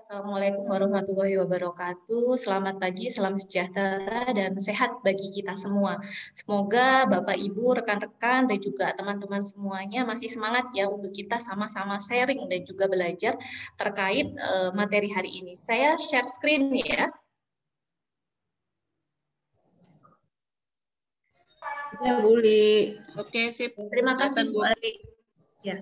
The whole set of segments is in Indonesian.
Assalamualaikum warahmatullahi wabarakatuh. Selamat pagi, salam sejahtera dan sehat bagi kita semua. Semoga Bapak Ibu, rekan-rekan dan juga teman-teman semuanya masih semangat ya untuk kita sama-sama sharing dan juga belajar terkait uh, materi hari ini. Saya share screen ya. Ya, Buli. Oke, sip. Terima kasih, Bu Ali. Ya.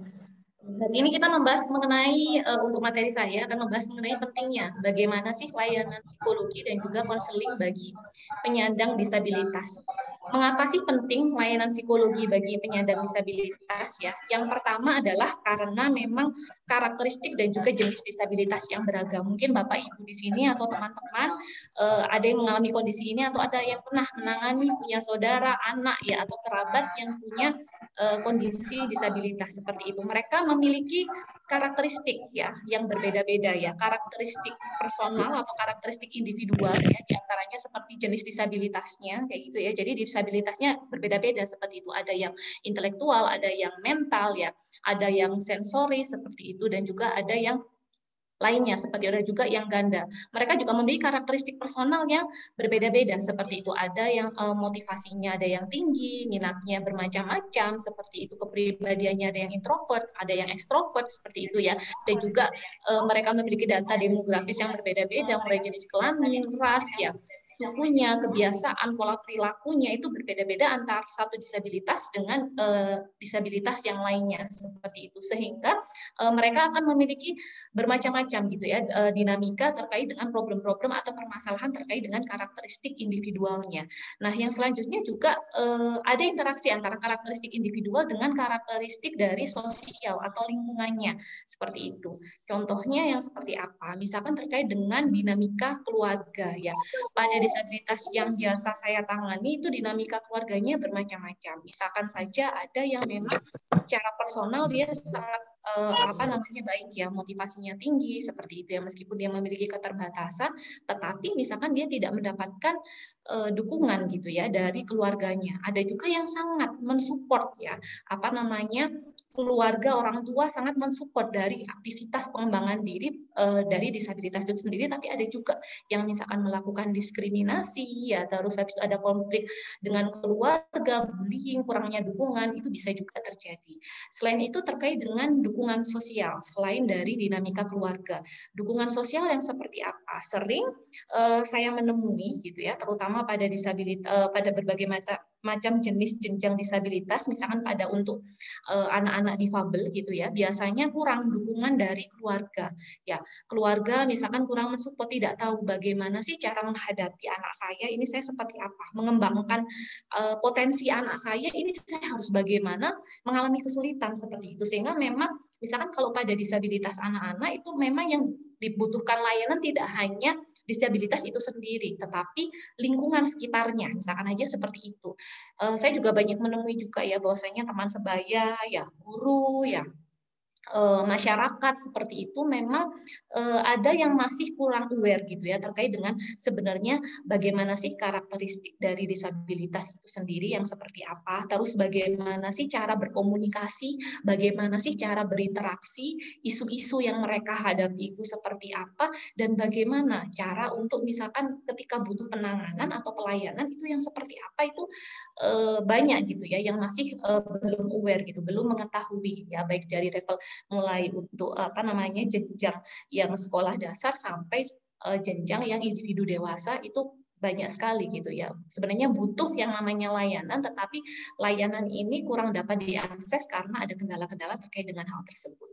Hari ini kita membahas mengenai uh, untuk materi saya akan membahas mengenai pentingnya bagaimana sih layanan psikologi dan juga konseling bagi penyandang disabilitas. Mengapa sih penting layanan psikologi bagi penyandang disabilitas ya? Yang pertama adalah karena memang karakteristik dan juga jenis disabilitas yang beragam. Mungkin Bapak Ibu di sini atau teman-teman uh, ada yang mengalami kondisi ini atau ada yang pernah menangani punya saudara, anak ya atau kerabat yang punya uh, kondisi disabilitas seperti itu. Mereka memiliki karakteristik ya yang berbeda-beda ya, karakteristik personal atau karakteristik individual ya di antaranya seperti jenis disabilitasnya kayak gitu ya. Jadi disabilitasnya berbeda-beda seperti itu. Ada yang intelektual, ada yang mental ya, ada yang sensori seperti itu dan juga ada yang lainnya seperti ada juga yang ganda. Mereka juga memiliki karakteristik personal yang berbeda-beda seperti itu. Ada yang uh, motivasinya ada yang tinggi, minatnya bermacam-macam seperti itu, kepribadiannya ada yang introvert, ada yang ekstrovert seperti itu ya. Dan juga uh, mereka memiliki data demografis yang berbeda-beda mulai jenis kelamin, ras ya, sukunya, kebiasaan, pola perilakunya itu berbeda-beda antar satu disabilitas dengan uh, disabilitas yang lainnya seperti itu sehingga uh, mereka akan memiliki bermacam-macam gitu ya uh, dinamika terkait dengan problem-problem atau permasalahan terkait dengan karakteristik individualnya. Nah, yang selanjutnya juga uh, ada interaksi antara karakteristik individual dengan karakteristik dari sosial atau lingkungannya seperti itu. Contohnya yang seperti apa? Misalkan terkait dengan dinamika keluarga ya. Pada disabilitas yang biasa saya tangani itu dinamika keluarganya bermacam-macam. Misalkan saja ada yang memang secara personal dia sangat uh, apa namanya baik ya, motivasinya tinggi seperti itu ya meskipun dia memiliki keterbatasan, tetapi misalkan dia tidak mendapatkan uh, dukungan gitu ya dari keluarganya. Ada juga yang sangat mensupport ya, apa namanya keluarga orang tua sangat mensupport dari aktivitas pengembangan diri uh, dari disabilitas itu sendiri tapi ada juga yang misalkan melakukan diskriminasi ya terus habis itu ada konflik dengan keluarga bullying kurangnya dukungan itu bisa juga terjadi. Selain itu terkait dengan dukungan sosial selain dari dinamika keluarga. Dukungan sosial yang seperti apa? Sering uh, saya menemui gitu ya terutama pada disabilitas uh, pada berbagai mata macam jenis jenjang disabilitas, misalkan pada untuk eh, anak-anak uh, difabel gitu ya, biasanya kurang dukungan dari keluarga. Ya, keluarga misalkan kurang mensupport, tidak tahu bagaimana sih cara menghadapi anak saya ini saya seperti apa, mengembangkan uh, potensi anak saya ini saya harus bagaimana mengalami kesulitan seperti itu sehingga memang misalkan kalau pada disabilitas anak-anak itu memang yang dibutuhkan layanan tidak hanya disabilitas itu sendiri, tetapi lingkungan sekitarnya, misalkan aja seperti itu. Eh, saya juga banyak menemui juga ya bahwasanya teman sebaya, ya guru, ya Eh, masyarakat seperti itu memang eh, ada yang masih kurang aware gitu ya terkait dengan sebenarnya bagaimana sih karakteristik dari disabilitas itu sendiri yang seperti apa. Terus bagaimana sih cara berkomunikasi bagaimana sih cara berinteraksi isu-isu yang mereka hadapi itu seperti apa dan bagaimana cara untuk misalkan ketika butuh penanganan atau pelayanan itu yang seperti apa itu eh, banyak gitu ya yang masih belum aware gitu belum mengetahui ya baik dari level mulai untuk apa namanya jenjang yang sekolah dasar sampai uh, jenjang yang individu dewasa itu banyak sekali gitu ya. Sebenarnya butuh yang namanya layanan, tetapi layanan ini kurang dapat diakses karena ada kendala-kendala terkait dengan hal tersebut.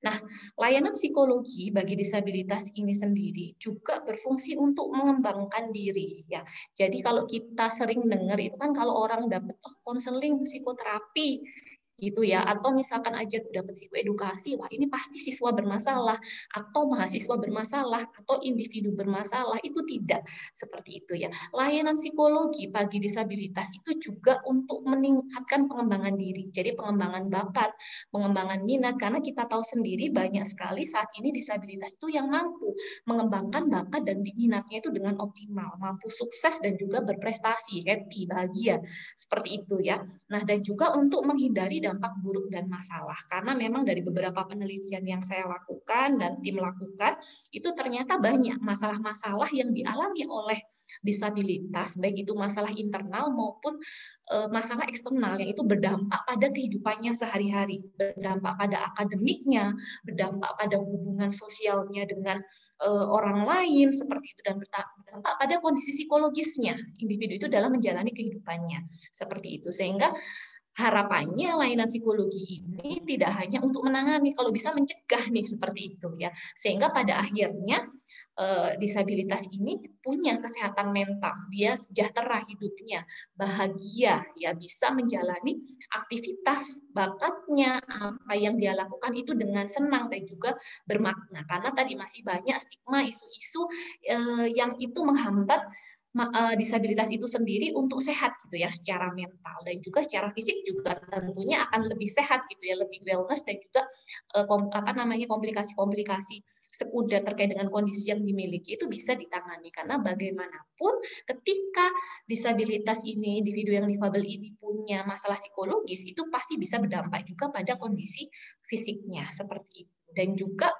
Nah, layanan psikologi bagi disabilitas ini sendiri juga berfungsi untuk mengembangkan diri ya. Jadi kalau kita sering dengar itu kan kalau orang dapat oh, konseling psikoterapi gitu ya. Atau misalkan aja dapat psikoedukasi wah ini pasti siswa bermasalah atau mahasiswa bermasalah atau individu bermasalah itu tidak seperti itu ya. Layanan psikologi bagi disabilitas itu juga untuk meningkatkan pengembangan diri jadi pengembangan bakat pengembangan minat karena kita tahu sendiri banyak sekali saat ini disabilitas itu yang mampu mengembangkan bakat dan minatnya itu dengan optimal mampu sukses dan juga berprestasi happy bahagia seperti itu ya. Nah dan juga untuk menghindari dampak buruk dan masalah. Karena memang dari beberapa penelitian yang saya lakukan dan tim lakukan, itu ternyata banyak masalah-masalah yang dialami oleh disabilitas, baik itu masalah internal maupun eh, masalah eksternal yang itu berdampak pada kehidupannya sehari-hari, berdampak pada akademiknya, berdampak pada hubungan sosialnya dengan eh, orang lain seperti itu dan berdampak pada kondisi psikologisnya. Individu itu dalam menjalani kehidupannya. Seperti itu. Sehingga harapannya layanan psikologi ini tidak hanya untuk menangani, kalau bisa mencegah nih seperti itu ya, sehingga pada akhirnya eh, disabilitas ini punya kesehatan mental, dia sejahtera hidupnya, bahagia, ya bisa menjalani aktivitas bakatnya apa yang dia lakukan itu dengan senang dan juga bermakna, karena tadi masih banyak stigma isu-isu eh, yang itu menghambat Eh, disabilitas itu sendiri untuk sehat gitu ya secara mental dan juga secara fisik juga tentunya akan lebih sehat gitu ya lebih wellness dan juga eh, apa namanya komplikasi-komplikasi sekunder terkait dengan kondisi yang dimiliki itu bisa ditangani. Karena bagaimanapun ketika disabilitas ini individu yang difabel ini punya masalah psikologis itu pasti bisa berdampak juga pada kondisi fisiknya seperti itu. Dan juga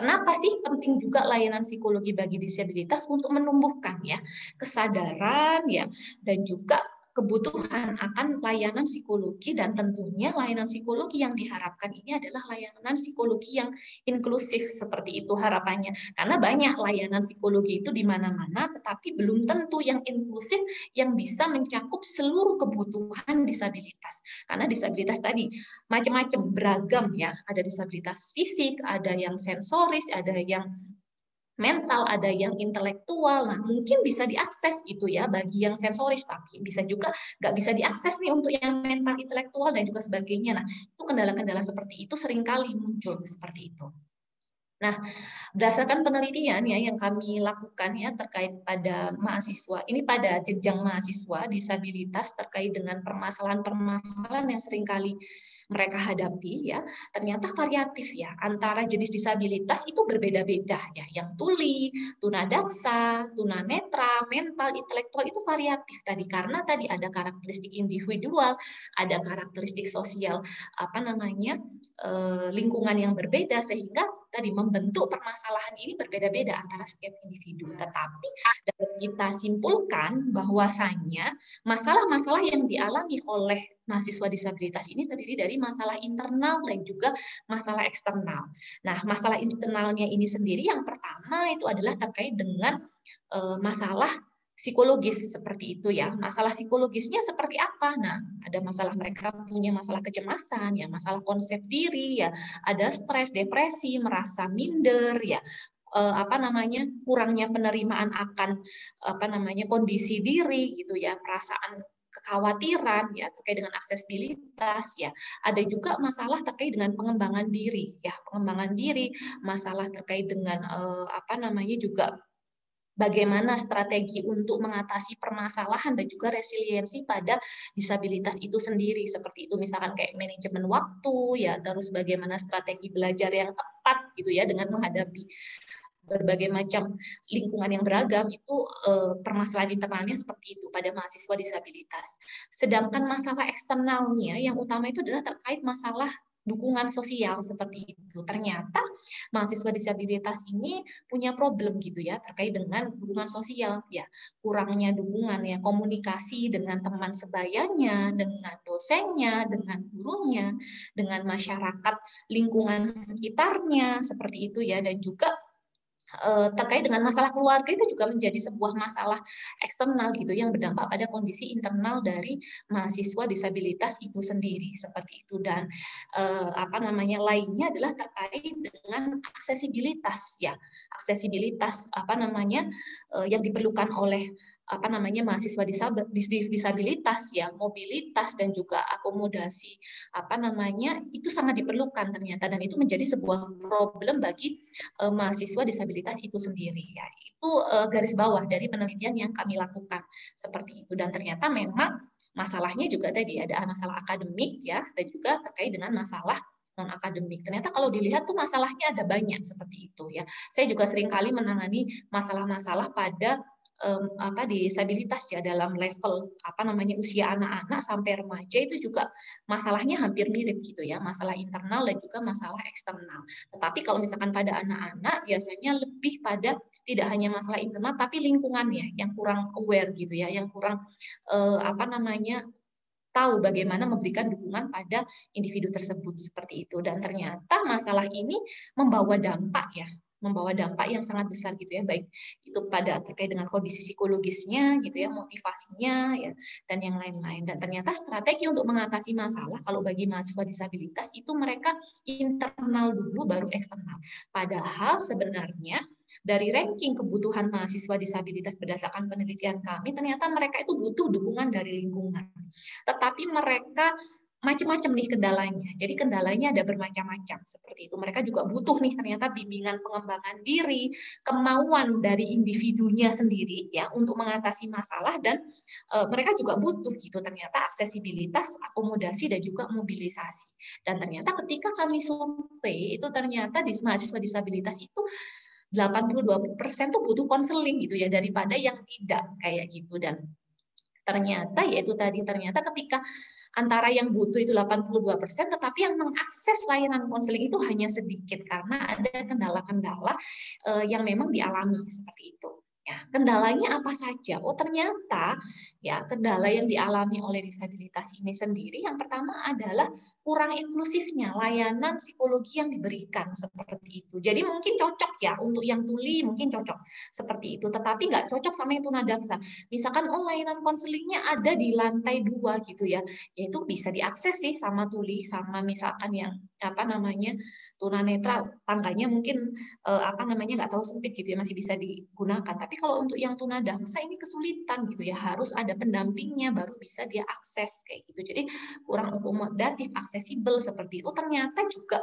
Kenapa sih penting juga layanan psikologi bagi disabilitas untuk menumbuhkan ya kesadaran ya dan juga kebutuhan akan layanan psikologi dan tentunya layanan psikologi yang diharapkan ini adalah layanan psikologi yang inklusif seperti itu harapannya. Karena banyak layanan psikologi itu di mana-mana tetapi belum tentu yang inklusif yang bisa mencakup seluruh kebutuhan disabilitas. Karena disabilitas tadi macam-macam beragam ya. Ada disabilitas fisik ada yang sensoris ada yang mental, ada yang intelektual. Nah, mungkin bisa diakses gitu ya bagi yang sensoris, tapi bisa juga nggak bisa diakses nih untuk yang mental, intelektual dan juga sebagainya. Nah, itu kendala-kendala seperti itu sering kali muncul seperti itu. Nah, berdasarkan penelitian ya yang kami lakukan ya terkait pada mahasiswa, ini pada jenjang mahasiswa disabilitas terkait dengan permasalahan-permasalahan yang sering kali mereka hadapi ya ternyata variatif ya. Antara jenis disabilitas itu berbeda-beda ya. Yang tuli, tunadaksa, tunanetra, mental, intelektual itu variatif tadi. Karena tadi ada karakteristik individual, ada karakteristik sosial apa namanya eh, lingkungan yang berbeda sehingga tadi membentuk permasalahan ini berbeda-beda antara setiap individu. Tetapi dapat kita simpulkan bahwasannya masalah-masalah yang dialami oleh mahasiswa disabilitas ini terdiri dari masalah internal dan juga masalah eksternal. Nah, masalah internalnya ini sendiri yang pertama itu adalah terkait dengan uh, masalah psikologis seperti itu ya. Masalah psikologisnya seperti apa? Nah, ada masalah mereka punya masalah kecemasan ya, masalah konsep diri ya, ada stres, depresi, merasa minder ya, eh, apa namanya kurangnya penerimaan akan apa namanya kondisi diri gitu ya, perasaan kekhawatiran ya terkait dengan aksesibilitas ya ada juga masalah terkait dengan pengembangan diri ya pengembangan diri masalah terkait dengan eh, apa namanya juga bagaimana strategi untuk mengatasi permasalahan dan juga resiliensi pada disabilitas itu sendiri seperti itu misalkan kayak manajemen waktu ya terus bagaimana strategi belajar yang tepat gitu ya dengan menghadapi berbagai macam lingkungan yang beragam itu eh, permasalahan internalnya seperti itu pada mahasiswa disabilitas. Sedangkan masalah eksternalnya yang utama itu adalah terkait masalah dukungan sosial seperti itu. Ternyata mahasiswa disabilitas ini punya problem gitu ya terkait dengan dukungan sosial ya, kurangnya dukungan ya komunikasi dengan teman sebayanya, dengan dosennya, dengan gurunya, dengan masyarakat lingkungan sekitarnya seperti itu ya dan juga terkait dengan masalah keluarga itu juga menjadi sebuah masalah eksternal gitu yang berdampak pada kondisi internal dari mahasiswa disabilitas itu sendiri seperti itu. Dan eh, apa namanya lainnya adalah terkait dengan aksesibilitas ya. Aksesibilitas apa namanya eh, yang diperlukan oleh apa namanya mahasiswa disabilitas ya mobilitas dan juga akomodasi apa namanya itu sangat diperlukan ternyata dan itu menjadi sebuah problem bagi uh, mahasiswa disabilitas itu sendiri ya itu uh, garis bawah dari penelitian yang kami lakukan seperti itu dan ternyata memang masalahnya juga tadi ada masalah akademik ya dan juga terkait dengan masalah non akademik. Ternyata kalau dilihat tuh masalahnya ada banyak seperti itu ya. Saya juga sering kali menangani masalah-masalah pada um, apa disabilitas ya dalam level apa namanya usia anak-anak sampai remaja itu juga masalahnya hampir mirip gitu ya, masalah internal dan juga masalah eksternal. Tetapi kalau misalkan pada anak-anak biasanya lebih pada tidak hanya masalah internal tapi lingkungannya yang kurang aware gitu ya, yang kurang uh, apa namanya tahu bagaimana memberikan dukungan pada individu tersebut seperti itu dan ternyata masalah ini membawa dampak ya membawa dampak yang sangat besar gitu ya baik itu pada terkait dengan kondisi psikologisnya gitu ya motivasinya ya dan yang lain-lain dan ternyata strategi untuk mengatasi masalah kalau bagi mahasiswa disabilitas itu mereka internal dulu baru eksternal padahal sebenarnya dari ranking kebutuhan mahasiswa disabilitas berdasarkan penelitian kami, ternyata mereka itu butuh dukungan dari lingkungan. Tetapi mereka macam-macam nih kendalanya. Jadi kendalanya ada bermacam-macam seperti itu. Mereka juga butuh nih ternyata bimbingan pengembangan diri, kemauan dari individunya sendiri ya untuk mengatasi masalah dan e, mereka juga butuh gitu ternyata aksesibilitas, akomodasi dan juga mobilisasi. Dan ternyata ketika kami survei itu ternyata di mahasiswa disabilitas itu 82% tuh butuh konseling gitu ya daripada yang tidak kayak gitu dan ternyata yaitu tadi ternyata ketika antara yang butuh itu 82% tetapi yang mengakses layanan konseling itu hanya sedikit karena ada kendala-kendala eh, yang memang dialami seperti itu. Ya, kendalanya apa saja? Oh, ternyata ya kendala yang dialami oleh disabilitas ini sendiri yang pertama adalah kurang inklusifnya layanan psikologi yang diberikan seperti itu. Jadi mungkin cocok ya untuk yang tuli mungkin cocok seperti itu, tetapi nggak cocok sama yang tunadaksa. Misalkan oh layanan konselingnya ada di lantai dua gitu ya, yaitu bisa diakses sih sama tuli sama misalkan yang apa namanya tunanetra tangganya mungkin eh, apa namanya nggak terlalu sempit gitu ya masih bisa digunakan. Tapi kalau untuk yang tunadaksa ini kesulitan gitu ya harus ada pendampingnya baru bisa dia akses kayak gitu. Jadi kurang akomodatif aksesibel seperti itu. Ternyata juga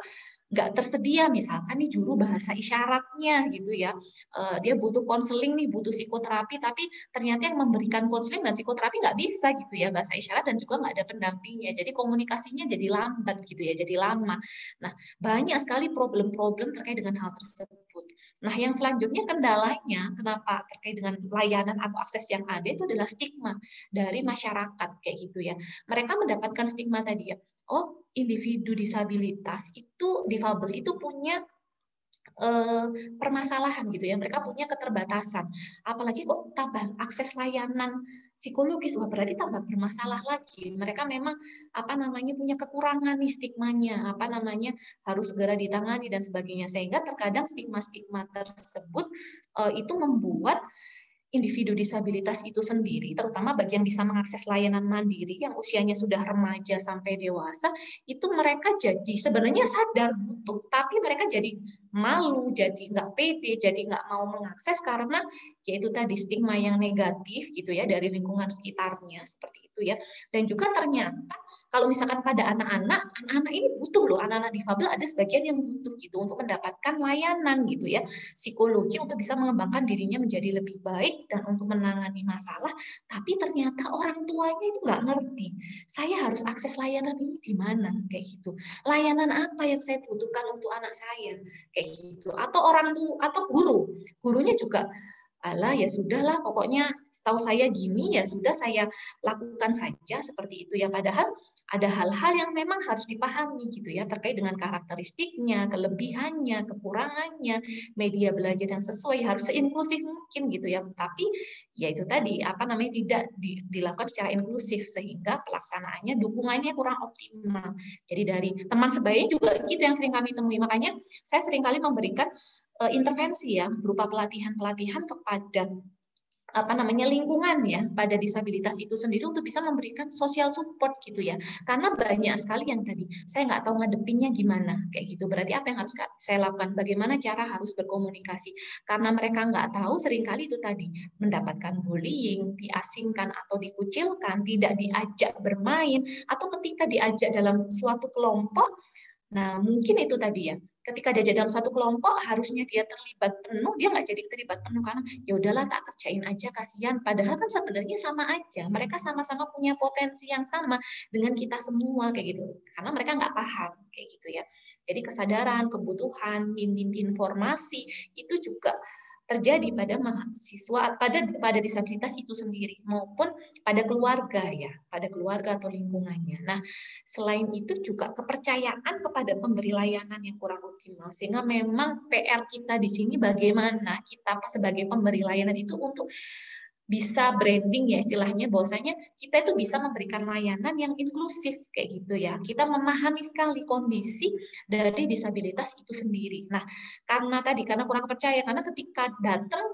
nggak tersedia. Misalkan nih juru bahasa isyaratnya gitu ya. Uh, dia butuh konseling nih butuh psikoterapi tapi ternyata yang memberikan konseling dan psikoterapi nggak bisa gitu ya bahasa isyarat dan juga nggak ada pendampingnya. Jadi komunikasinya jadi lambat gitu ya jadi lama. Nah banyak sekali problem-problem terkait dengan hal tersebut. Nah yang selanjutnya kendalanya kenapa terkait dengan layanan atau akses yang ada itu adalah stigma dari masyarakat kayak gitu ya. Mereka mendapatkan stigma tadi ya oh individu disabilitas itu difabel itu punya eh, permasalahan gitu ya. Mereka punya keterbatasan. Apalagi kok tambah akses layanan psikologis. Wah berarti tambah bermasalah lagi. Mereka memang apa namanya punya kekurangan nih stigmanya. Apa namanya harus segera ditangani dan sebagainya. Sehingga terkadang stigma-stigma tersebut eh, itu membuat individu disabilitas itu sendiri, terutama bagi yang bisa mengakses layanan mandiri yang usianya sudah remaja sampai dewasa, itu mereka jadi sebenarnya sadar butuh, tapi mereka jadi malu, jadi nggak pede, jadi nggak mau mengakses karena yaitu tadi stigma yang negatif gitu ya dari lingkungan sekitarnya seperti itu ya. Dan juga ternyata kalau misalkan pada anak-anak, anak-anak ini butuh loh, anak-anak difabel ada sebagian yang butuh gitu untuk mendapatkan layanan gitu ya, psikologi untuk bisa mengembangkan dirinya menjadi lebih baik dan untuk menangani masalah, tapi ternyata orang tuanya itu nggak ngerti. Saya harus akses layanan ini di mana kayak gitu. Layanan apa yang saya butuhkan untuk anak saya kayak gitu. Atau orang tua atau guru, gurunya juga alah ya sudahlah pokoknya setahu saya gini ya sudah saya lakukan saja seperti itu ya padahal ada hal-hal yang memang harus dipahami gitu ya terkait dengan karakteristiknya, kelebihannya, kekurangannya, media belajar yang sesuai harus seinklusif mungkin gitu ya. Tapi ya itu tadi apa namanya tidak di, dilakukan secara inklusif sehingga pelaksanaannya dukungannya kurang optimal. Jadi dari teman sebayanya juga gitu yang sering kami temui. Makanya saya sering kali memberikan intervensi ya berupa pelatihan-pelatihan kepada apa namanya lingkungan ya pada disabilitas itu sendiri untuk bisa memberikan sosial support gitu ya. Karena banyak sekali yang tadi saya nggak tahu ngadepinnya gimana kayak gitu. Berarti apa yang harus saya lakukan? Bagaimana cara harus berkomunikasi? Karena mereka nggak tahu sering kali itu tadi mendapatkan bullying diasingkan atau dikucilkan tidak diajak bermain atau ketika diajak dalam suatu kelompok nah mungkin itu tadi ya ketika dia jadi dalam satu kelompok harusnya dia terlibat penuh. Dia nggak jadi terlibat penuh karena ya udahlah tak kerjain aja kasihan. Padahal kan sebenarnya sama aja. Mereka sama-sama punya potensi yang sama dengan kita semua kayak gitu. Karena mereka nggak paham kayak gitu ya. Jadi kesadaran kebutuhan minim informasi itu juga terjadi pada mahasiswa pada pada disabilitas itu sendiri maupun pada keluarga ya, pada keluarga atau lingkungannya. Nah, selain itu juga kepercayaan kepada pemberi layanan yang kurang optimal sehingga memang PR kita di sini bagaimana kita sebagai pemberi layanan itu untuk bisa branding ya istilahnya bahwasanya kita itu bisa memberikan layanan yang inklusif kayak gitu ya. Kita memahami sekali kondisi dari disabilitas itu sendiri. Nah, karena tadi karena kurang percaya karena ketika datang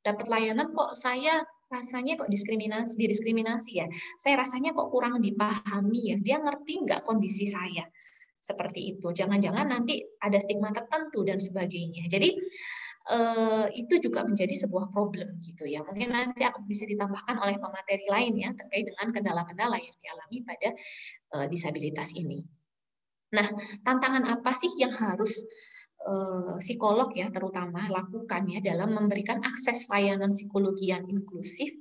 dapat layanan kok saya rasanya kok diskriminasi didiskriminasi ya. Saya rasanya kok kurang dipahami ya. Dia ngerti nggak kondisi saya? Seperti itu. Jangan-jangan nanti ada stigma tertentu dan sebagainya. Jadi Eh, itu juga menjadi sebuah problem gitu ya. Mungkin nanti akan bisa ditambahkan oleh pemateri lain ya terkait dengan kendala-kendala yang dialami pada uh, disabilitas ini. Nah, tantangan apa sih yang harus psikolog ya terutama lakukan ya dalam memberikan akses layanan psikologi yang inklusif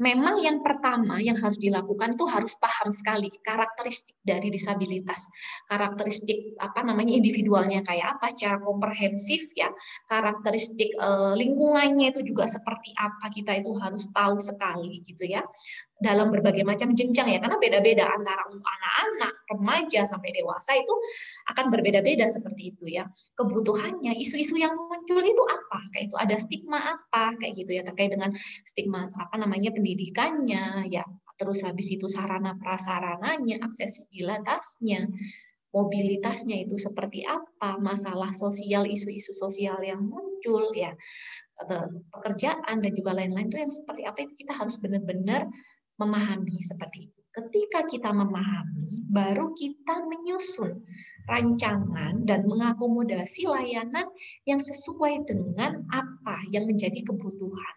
memang yang pertama yang harus dilakukan tuh harus paham sekali karakteristik dari disabilitas, karakteristik apa namanya individualnya kayak apa secara komprehensif ya, karakteristik e, lingkungannya itu juga seperti apa kita itu harus tahu sekali gitu ya dalam berbagai macam jenjang ya karena beda-beda antara anak-anak, remaja sampai dewasa itu akan berbeda-beda seperti itu ya. Kebutuhannya, isu-isu yang muncul itu apa? Kayak itu ada stigma apa kayak gitu ya terkait dengan stigma apa namanya pendidikannya ya. Terus habis itu sarana prasarananya, aksesibilitasnya, mobilitasnya itu seperti apa, masalah sosial, isu-isu sosial yang muncul ya, pekerjaan dan juga lain-lain itu yang seperti apa itu kita harus benar-benar memahami seperti itu. Ketika kita memahami, baru kita menyusun rancangan dan mengakomodasi layanan yang sesuai dengan apa yang menjadi kebutuhan.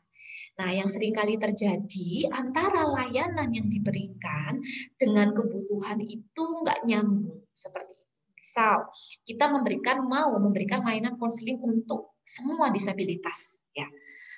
Nah, yang sering kali terjadi antara layanan yang diberikan dengan kebutuhan itu nggak nyambung seperti itu. Misal, kita memberikan mau memberikan layanan konseling untuk semua disabilitas, ya.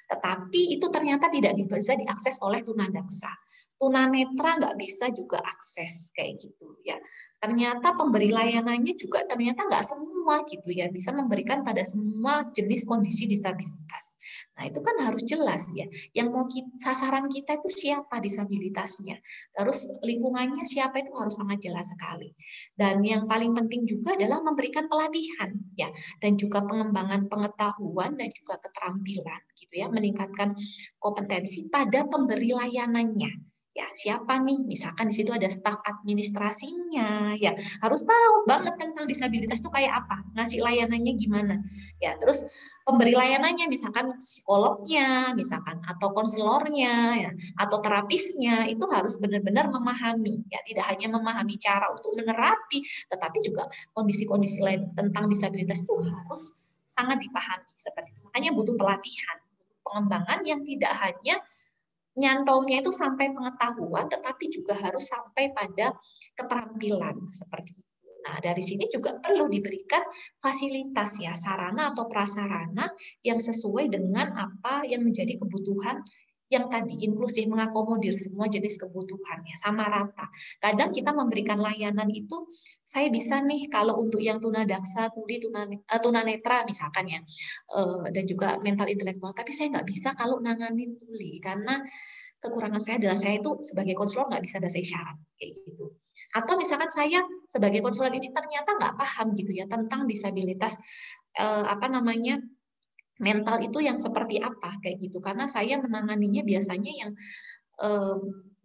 Tetapi itu ternyata tidak bisa diakses oleh tunadaksa tunanetra nggak bisa juga akses kayak gitu ya. Ternyata pemberi layanannya juga ternyata nggak semua gitu ya bisa memberikan pada semua jenis kondisi disabilitas. Nah itu kan harus jelas ya. Yang mau kita, sasaran kita itu siapa disabilitasnya. Terus lingkungannya siapa itu harus sangat jelas sekali. Dan yang paling penting juga adalah memberikan pelatihan ya dan juga pengembangan pengetahuan dan juga keterampilan gitu ya meningkatkan kompetensi pada pemberi layanannya ya siapa nih? Misalkan di situ ada staf administrasinya. Ya harus tahu banget tentang disabilitas itu kayak apa. Ngasih layanannya gimana. Ya terus pemberi layanannya misalkan psikolognya misalkan atau konselornya ya atau terapisnya itu harus benar-benar memahami. Ya tidak hanya memahami cara untuk menerapi tetapi juga kondisi-kondisi lain tentang disabilitas itu harus sangat dipahami. Seperti itu. Makanya butuh pelatihan pengembangan yang tidak hanya nyantolnya itu sampai pengetahuan, tetapi juga harus sampai pada keterampilan seperti itu. Nah, dari sini juga perlu diberikan fasilitas ya, sarana atau prasarana yang sesuai dengan apa yang menjadi kebutuhan yang tadi inklusif mengakomodir semua jenis kebutuhannya sama rata. Kadang kita memberikan layanan itu saya bisa nih kalau untuk yang tunadaksa, tuli, eh, tunanetra misalkan ya, eh, dan juga mental intelektual, tapi saya nggak bisa kalau nanganin tuli karena kekurangan saya adalah saya itu sebagai konselor nggak bisa bahasa isyarat kayak gitu. Atau misalkan saya sebagai konselor ini ternyata nggak paham gitu ya tentang disabilitas eh, apa namanya mental itu yang seperti apa kayak gitu. Karena saya menanganinya biasanya yang eh,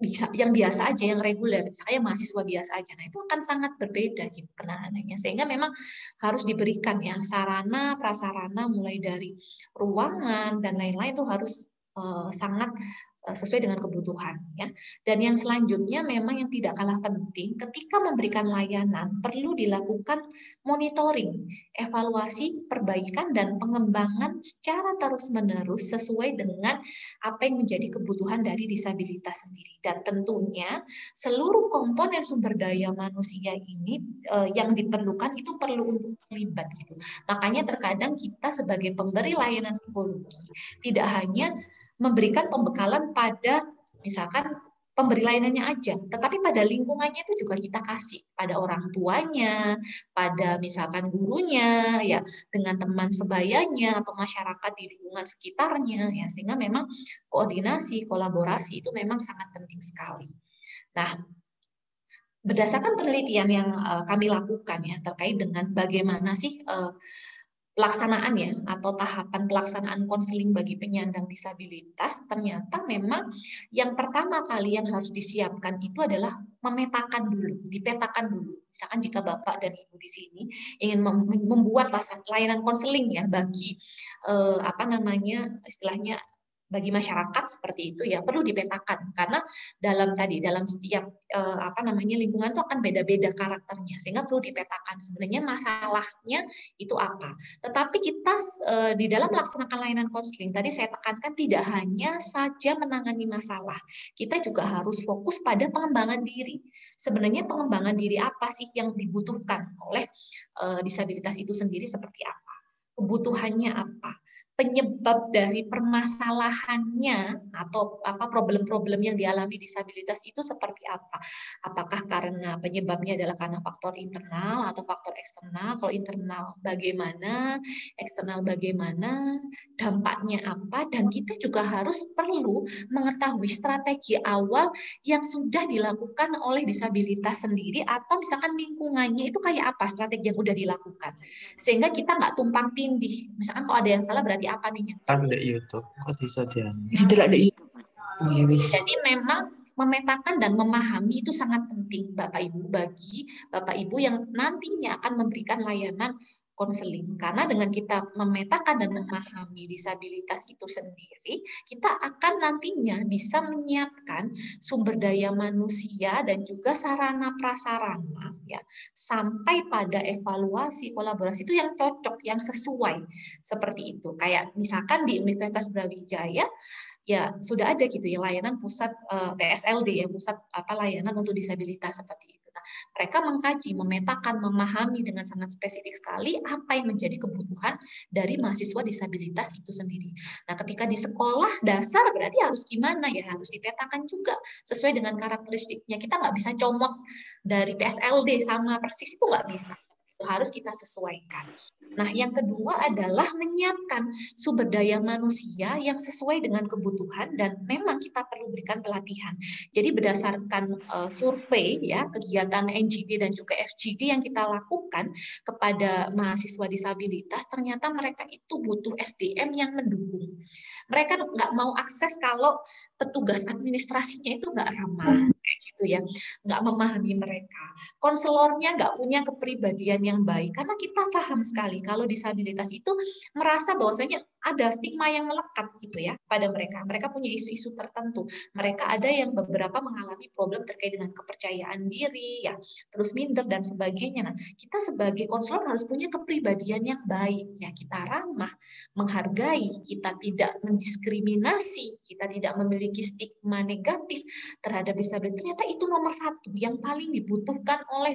bisa yang biasa aja yang reguler. Saya mahasiswa biasa aja. Nah itu akan sangat berbeda gitu penanganannya. Sehingga memang harus diberikan ya sarana prasarana mulai dari ruangan dan lain-lain itu harus uh, sangat sesuai dengan kebutuhan ya. Dan yang selanjutnya memang yang tidak kalah penting ketika memberikan layanan perlu dilakukan monitoring, evaluasi, perbaikan dan pengembangan secara terus-menerus sesuai dengan apa yang menjadi kebutuhan dari disabilitas sendiri. Dan tentunya seluruh komponen sumber daya manusia ini eh, yang diperlukan itu perlu untuk terlibat gitu. Makanya terkadang kita sebagai pemberi layanan psikologi tidak hanya memberikan pembekalan pada misalkan pemberi layanannya aja, tetapi pada lingkungannya itu juga kita kasih. Pada orang tuanya, pada misalkan gurunya, ya dengan teman sebayanya atau masyarakat di lingkungan sekitarnya, ya. Sehingga memang koordinasi, kolaborasi itu memang sangat penting sekali. Nah, berdasarkan penelitian yang uh, kami lakukan ya terkait dengan bagaimana sih uh, pelaksanaannya atau tahapan pelaksanaan konseling bagi penyandang disabilitas ternyata memang yang pertama kali yang harus disiapkan itu adalah memetakan dulu, dipetakan dulu. Misalkan jika Bapak dan Ibu di sini ingin membuat layanan konseling ya bagi eh, apa namanya istilahnya bagi masyarakat seperti itu ya perlu dipetakan karena dalam tadi dalam setiap eh, apa namanya lingkungan itu akan beda-beda karakternya sehingga perlu dipetakan sebenarnya masalahnya itu apa. Tetapi kita eh, di dalam melaksanakan layanan konseling tadi saya tekankan tidak hanya saja menangani masalah, kita juga harus fokus pada pengembangan diri. Sebenarnya pengembangan diri apa sih yang dibutuhkan oleh eh, disabilitas itu sendiri seperti apa? Kebutuhannya apa? Penyebab dari permasalahannya atau apa problem-problem yang dialami disabilitas itu seperti apa? Apakah karena penyebabnya adalah karena faktor internal atau faktor eksternal? Kalau internal bagaimana, eksternal bagaimana, dampaknya apa? Dan kita juga harus perlu mengetahui strategi awal yang sudah dilakukan oleh disabilitas sendiri atau misalkan lingkungannya itu kayak apa strategi yang sudah dilakukan sehingga kita nggak tumpang tindih. Misalkan kalau ada yang salah berarti apa nih? Kan di YouTube, kok bisa dia? Tidak ada YouTube. Oh, ya wis. Jadi memang memetakan dan memahami itu sangat penting Bapak Ibu bagi Bapak Ibu yang nantinya akan memberikan layanan konseling. Karena dengan kita memetakan dan memahami disabilitas itu sendiri, kita akan nantinya bisa menyiapkan sumber daya manusia dan juga sarana prasarana ya sampai pada evaluasi kolaborasi itu yang cocok, yang sesuai seperti itu. Kayak misalkan di Universitas Brawijaya ya sudah ada gitu ya layanan pusat eh, PSLD ya pusat apa layanan untuk disabilitas seperti itu. Mereka mengkaji, memetakan, memahami dengan sangat spesifik sekali apa yang menjadi kebutuhan dari mahasiswa disabilitas itu sendiri. Nah, ketika di sekolah dasar berarti harus gimana ya? Harus dipetakan juga sesuai dengan karakteristiknya. Kita nggak bisa comot dari PSLD sama persis itu nggak bisa harus kita sesuaikan. Nah, yang kedua adalah menyiapkan sumber daya manusia yang sesuai dengan kebutuhan dan memang kita perlu berikan pelatihan. Jadi berdasarkan uh, survei ya kegiatan NGT dan juga FGD yang kita lakukan kepada mahasiswa disabilitas, ternyata mereka itu butuh SDM yang mendukung. Mereka nggak mau akses kalau petugas administrasinya itu nggak ramah kayak gitu ya, nggak memahami mereka. Konselornya nggak punya kepribadian yang baik karena kita paham sekali kalau disabilitas itu merasa bahwasanya ada stigma yang melekat gitu ya pada mereka. Mereka punya isu-isu tertentu. Mereka ada yang beberapa mengalami problem terkait dengan kepercayaan diri ya, terus minder dan sebagainya. Nah, kita sebagai konselor harus punya kepribadian yang baik ya. Kita ramah, menghargai, kita tidak mendiskriminasi, kita tidak memiliki stigma negatif terhadap disabilitas ternyata itu nomor satu yang paling dibutuhkan oleh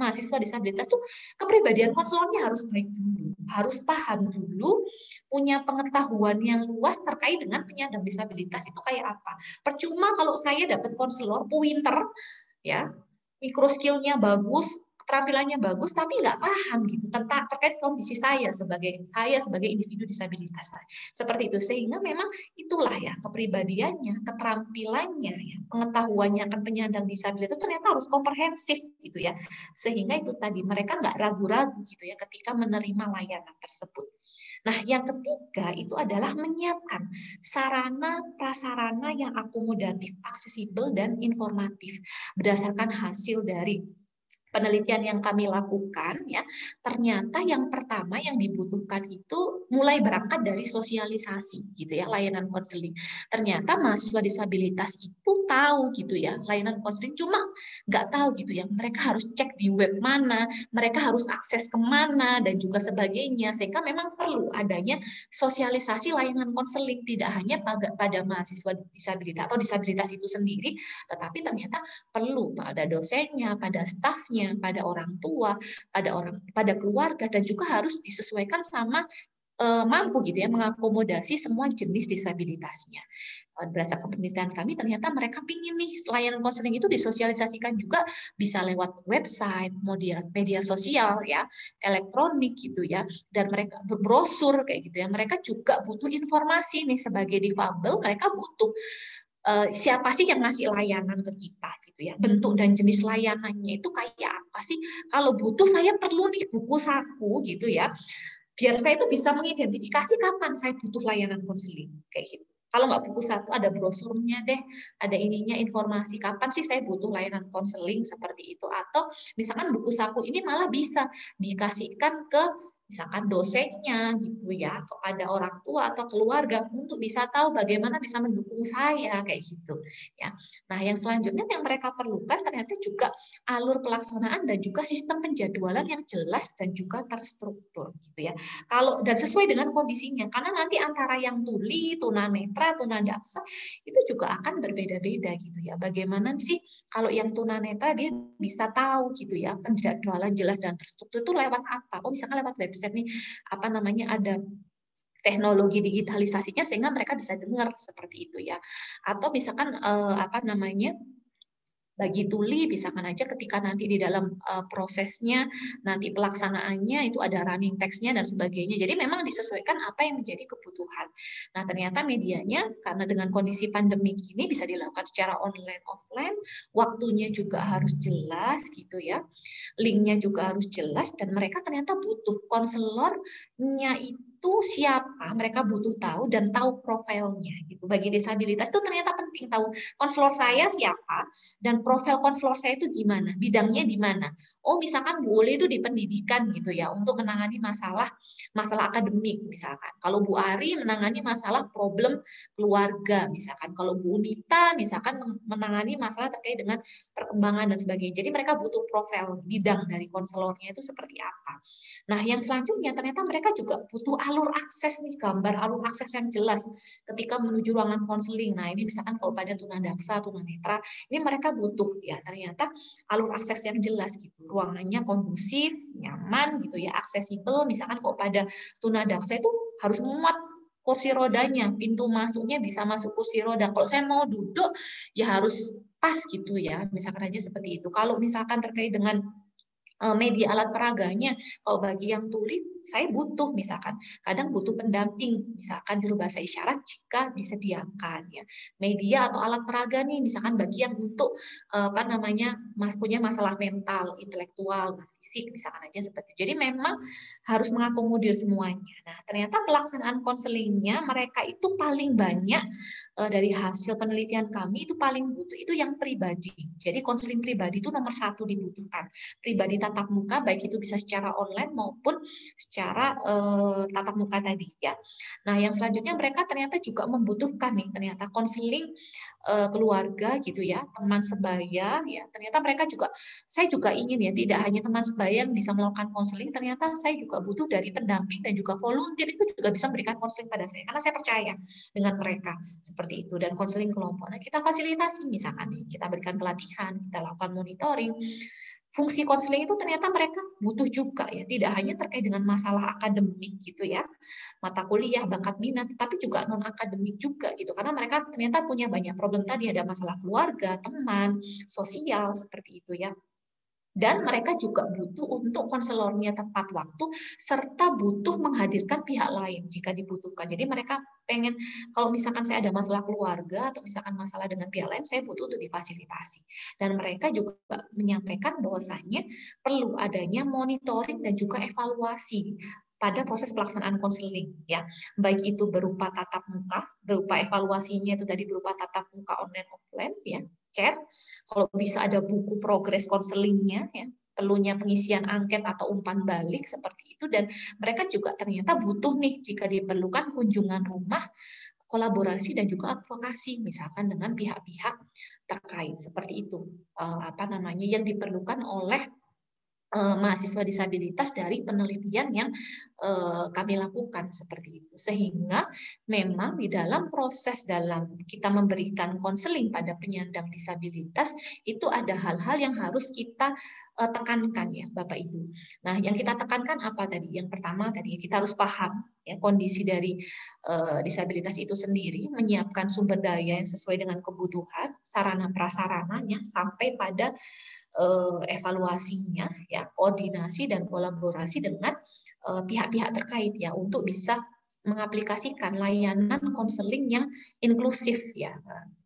mahasiswa disabilitas itu kepribadian konselornya harus baik dulu, harus paham dulu, punya pengetahuan yang luas terkait dengan penyandang disabilitas itu kayak apa. Percuma kalau saya dapat konselor pointer, ya mikro skillnya bagus, keterampilannya bagus tapi nggak paham gitu tentang terkait kondisi saya sebagai saya sebagai individu disabilitas. Seperti itu. Sehingga memang itulah ya kepribadiannya keterampilannya ya pengetahuannya akan penyandang disabilitas ternyata harus komprehensif gitu ya. Sehingga itu tadi mereka nggak ragu-ragu gitu ya ketika menerima layanan tersebut. Nah, yang ketiga itu adalah menyiapkan sarana prasarana yang akomodatif, aksesibel dan informatif berdasarkan hasil dari penelitian yang kami lakukan ya ternyata yang pertama yang dibutuhkan itu mulai berangkat dari sosialisasi gitu ya layanan konseling ternyata mahasiswa disabilitas itu tahu gitu ya layanan konseling cuma nggak tahu gitu ya mereka harus cek di web mana mereka harus akses ke mana dan juga sebagainya. Sehingga memang perlu adanya sosialisasi layanan konseling tidak hanya pada, pada mahasiswa disabilitas atau disabilitas itu sendiri tetapi ternyata perlu pada dosennya pada stafnya pada orang tua, pada orang pada keluarga dan juga harus disesuaikan sama e, mampu gitu ya mengakomodasi semua jenis disabilitasnya. Eh, berdasarkan penelitian kami ternyata mereka pingin nih layanan konseling itu disosialisasikan juga bisa lewat website, media media sosial ya, elektronik gitu ya, dan mereka berbrosur kayak gitu ya. Mereka juga butuh informasi nih sebagai difabel, mereka butuh uh, siapa sih yang ngasih layanan ke kita gitu ya. Bentuk dan jenis layanannya itu kayak apa sih? Kalau butuh saya perlu nih buku saku gitu ya. Biar saya itu bisa mengidentifikasi kapan saya butuh layanan konseling kayak gitu. Kalau nggak buku satu ada brosurnya deh, ada ininya informasi kapan sih saya butuh layanan konseling seperti itu atau misalkan buku saku ini malah bisa dikasihkan ke misalkan dosennya gitu ya kepada orang tua atau keluarga untuk bisa tahu bagaimana bisa mendukung saya kayak gitu ya. Nah, yang selanjutnya yang mereka perlukan ternyata juga alur pelaksanaan dan juga sistem penjadwalan yang jelas dan juga terstruktur gitu ya. Kalau dan sesuai dengan kondisinya karena nanti antara yang tuli, tunanetra, tunadaksa itu juga akan berbeda-beda gitu ya. Bagaimana sih kalau yang tunanetra dia bisa tahu gitu ya penjadwalan jelas dan terstruktur itu lewat apa? Oh, misalkan lewat web website nih apa namanya ada teknologi digitalisasinya sehingga mereka bisa dengar seperti itu ya. Atau misalkan eh, apa namanya bagi tuli misalkan aja ketika nanti di dalam uh, prosesnya nanti pelaksanaannya itu ada running textnya dan sebagainya. Jadi memang disesuaikan apa yang menjadi kebutuhan. Nah ternyata medianya karena dengan kondisi pandemi ini bisa dilakukan secara online offline. Waktunya juga harus jelas gitu ya. Linknya juga harus jelas dan mereka ternyata butuh konselornya itu itu siapa, mereka butuh tahu dan tahu profilnya gitu. Bagi disabilitas itu ternyata penting tahu konselor saya siapa dan profil konselor saya itu gimana, bidangnya di mana. Oh, misalkan Bu Uli itu di pendidikan gitu ya untuk menangani masalah masalah akademik misalkan. Kalau Bu Ari menangani masalah problem keluarga misalkan. Kalau Bu Unita misalkan menangani masalah terkait dengan perkembangan dan sebagainya. Jadi mereka butuh profil bidang dari konselornya itu seperti apa. Nah, yang selanjutnya ternyata mereka juga butuh alur akses nih, gambar alur akses yang jelas ketika menuju ruangan konseling. Nah, ini misalkan kalau pada tunadaksa, tunanetra, ini mereka butuh ya ternyata alur akses yang jelas gitu. Ruangannya kondusif, nyaman gitu ya, aksesibel. Misalkan kalau pada tunadaksa itu harus muat kursi rodanya, pintu masuknya bisa masuk kursi roda. Kalau saya mau duduk ya harus pas gitu ya, misalkan aja seperti itu. Kalau misalkan terkait dengan eh, media alat peraganya, kalau bagi yang tuli saya butuh misalkan kadang butuh pendamping. Misalkan juru bahasa isyarat jika disediakan ya. Media atau alat peraga nih misalkan bagi yang untuk eh, apa namanya mas punya masalah mental intelektual fisik misalkan aja seperti itu. Jadi memang harus mengakomodir semuanya. Nah ternyata pelaksanaan konselingnya mereka itu paling banyak eh, dari hasil penelitian kami itu paling butuh itu yang pribadi. Jadi konseling pribadi itu nomor satu dibutuhkan. Pribadi tatap muka baik itu bisa secara online maupun secara uh, tatap muka tadi ya. Nah, yang selanjutnya mereka ternyata juga membutuhkan nih ternyata konseling uh, keluarga gitu ya, teman sebaya ya. Ternyata mereka juga saya juga ingin ya tidak hanya teman sebaya yang bisa melakukan konseling, ternyata saya juga butuh dari pendamping dan juga volunteer itu juga bisa memberikan konseling pada saya karena saya percaya dengan mereka seperti itu dan konseling kelompok. Nah, kita fasilitasi misalkan nih, kita berikan pelatihan, kita lakukan monitoring fungsi konseling itu ternyata mereka butuh juga ya, tidak hanya terkait dengan masalah akademik gitu ya, mata kuliah, bakat minat, tapi juga non akademik juga gitu, karena mereka ternyata punya banyak problem tadi, ada masalah keluarga, teman, sosial seperti itu ya dan mereka juga butuh untuk konselornya tepat waktu serta butuh menghadirkan pihak lain jika dibutuhkan. Jadi mereka pengen kalau misalkan saya ada masalah keluarga atau misalkan masalah dengan pihak lain, saya butuh untuk difasilitasi. Dan mereka juga menyampaikan bahwasanya perlu adanya monitoring dan juga evaluasi pada proses pelaksanaan konseling ya baik itu berupa tatap muka berupa evaluasinya itu tadi berupa tatap muka online offline ya chat, kalau bisa ada buku progres konselingnya, ya, perlunya pengisian angket atau umpan balik seperti itu, dan mereka juga ternyata butuh nih jika diperlukan kunjungan rumah, kolaborasi dan juga advokasi, misalkan dengan pihak-pihak terkait seperti itu, uh, apa namanya yang diperlukan oleh uh, mahasiswa disabilitas dari penelitian yang uh, kami lakukan seperti itu. Sehingga memang di dalam proses dalam kita memberikan konseling pada penyandang disabilitas itu ada hal-hal yang harus kita uh, tekankan ya Bapak Ibu. Nah, yang kita tekankan apa tadi? Yang pertama tadi kita harus paham ya kondisi dari disabilitas itu sendiri, menyiapkan sumber daya yang sesuai dengan kebutuhan, sarana prasarananya sampai pada evaluasinya ya, koordinasi dan kolaborasi dengan pihak-pihak uh, terkait ya untuk bisa mengaplikasikan layanan konseling yang inklusif ya.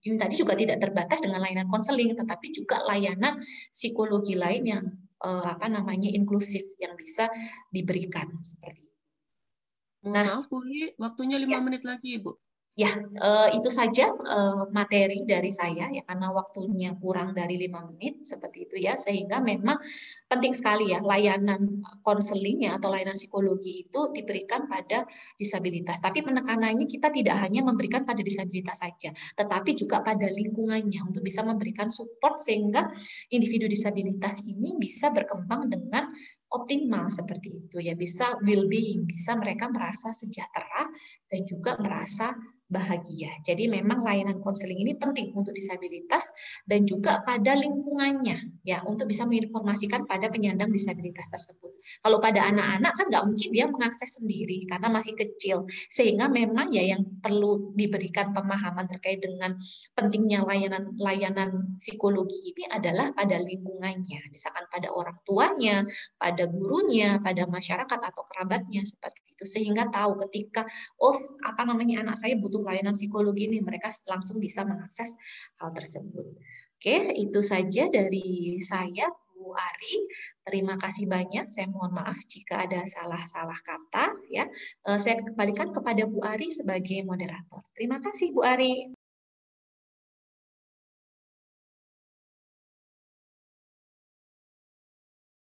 Ini tadi juga tidak terbatas dengan layanan konseling, tetapi juga layanan psikologi lain yang eh, apa namanya inklusif yang bisa diberikan seperti itu. Nah, Bu, waktunya lima ya. menit lagi, Bu. Ya, eh, itu saja eh, materi dari saya ya karena waktunya kurang dari lima menit seperti itu ya sehingga memang penting sekali ya layanan konseling ya atau layanan psikologi itu diberikan pada disabilitas. Tapi penekanannya kita tidak hanya memberikan pada disabilitas saja, tetapi juga pada lingkungannya untuk bisa memberikan support sehingga individu disabilitas ini bisa berkembang dengan optimal seperti itu ya bisa well being bisa mereka merasa sejahtera dan juga merasa bahagia. Jadi memang layanan konseling ini penting untuk disabilitas dan juga pada lingkungannya ya untuk bisa menginformasikan pada penyandang disabilitas tersebut. Kalau pada anak-anak kan nggak mungkin dia mengakses sendiri karena masih kecil sehingga memang ya yang perlu diberikan pemahaman terkait dengan pentingnya layanan layanan psikologi ini adalah pada lingkungannya, misalkan pada orang tuanya, pada gurunya, pada masyarakat atau kerabatnya seperti itu sehingga tahu ketika oh apa namanya anak saya butuh untuk layanan psikologi ini mereka langsung bisa mengakses hal tersebut. Oke, itu saja dari saya Bu Ari. Terima kasih banyak. Saya mohon maaf jika ada salah-salah kata ya. Eh, saya kembalikan kepada Bu Ari sebagai moderator. Terima kasih Bu Ari.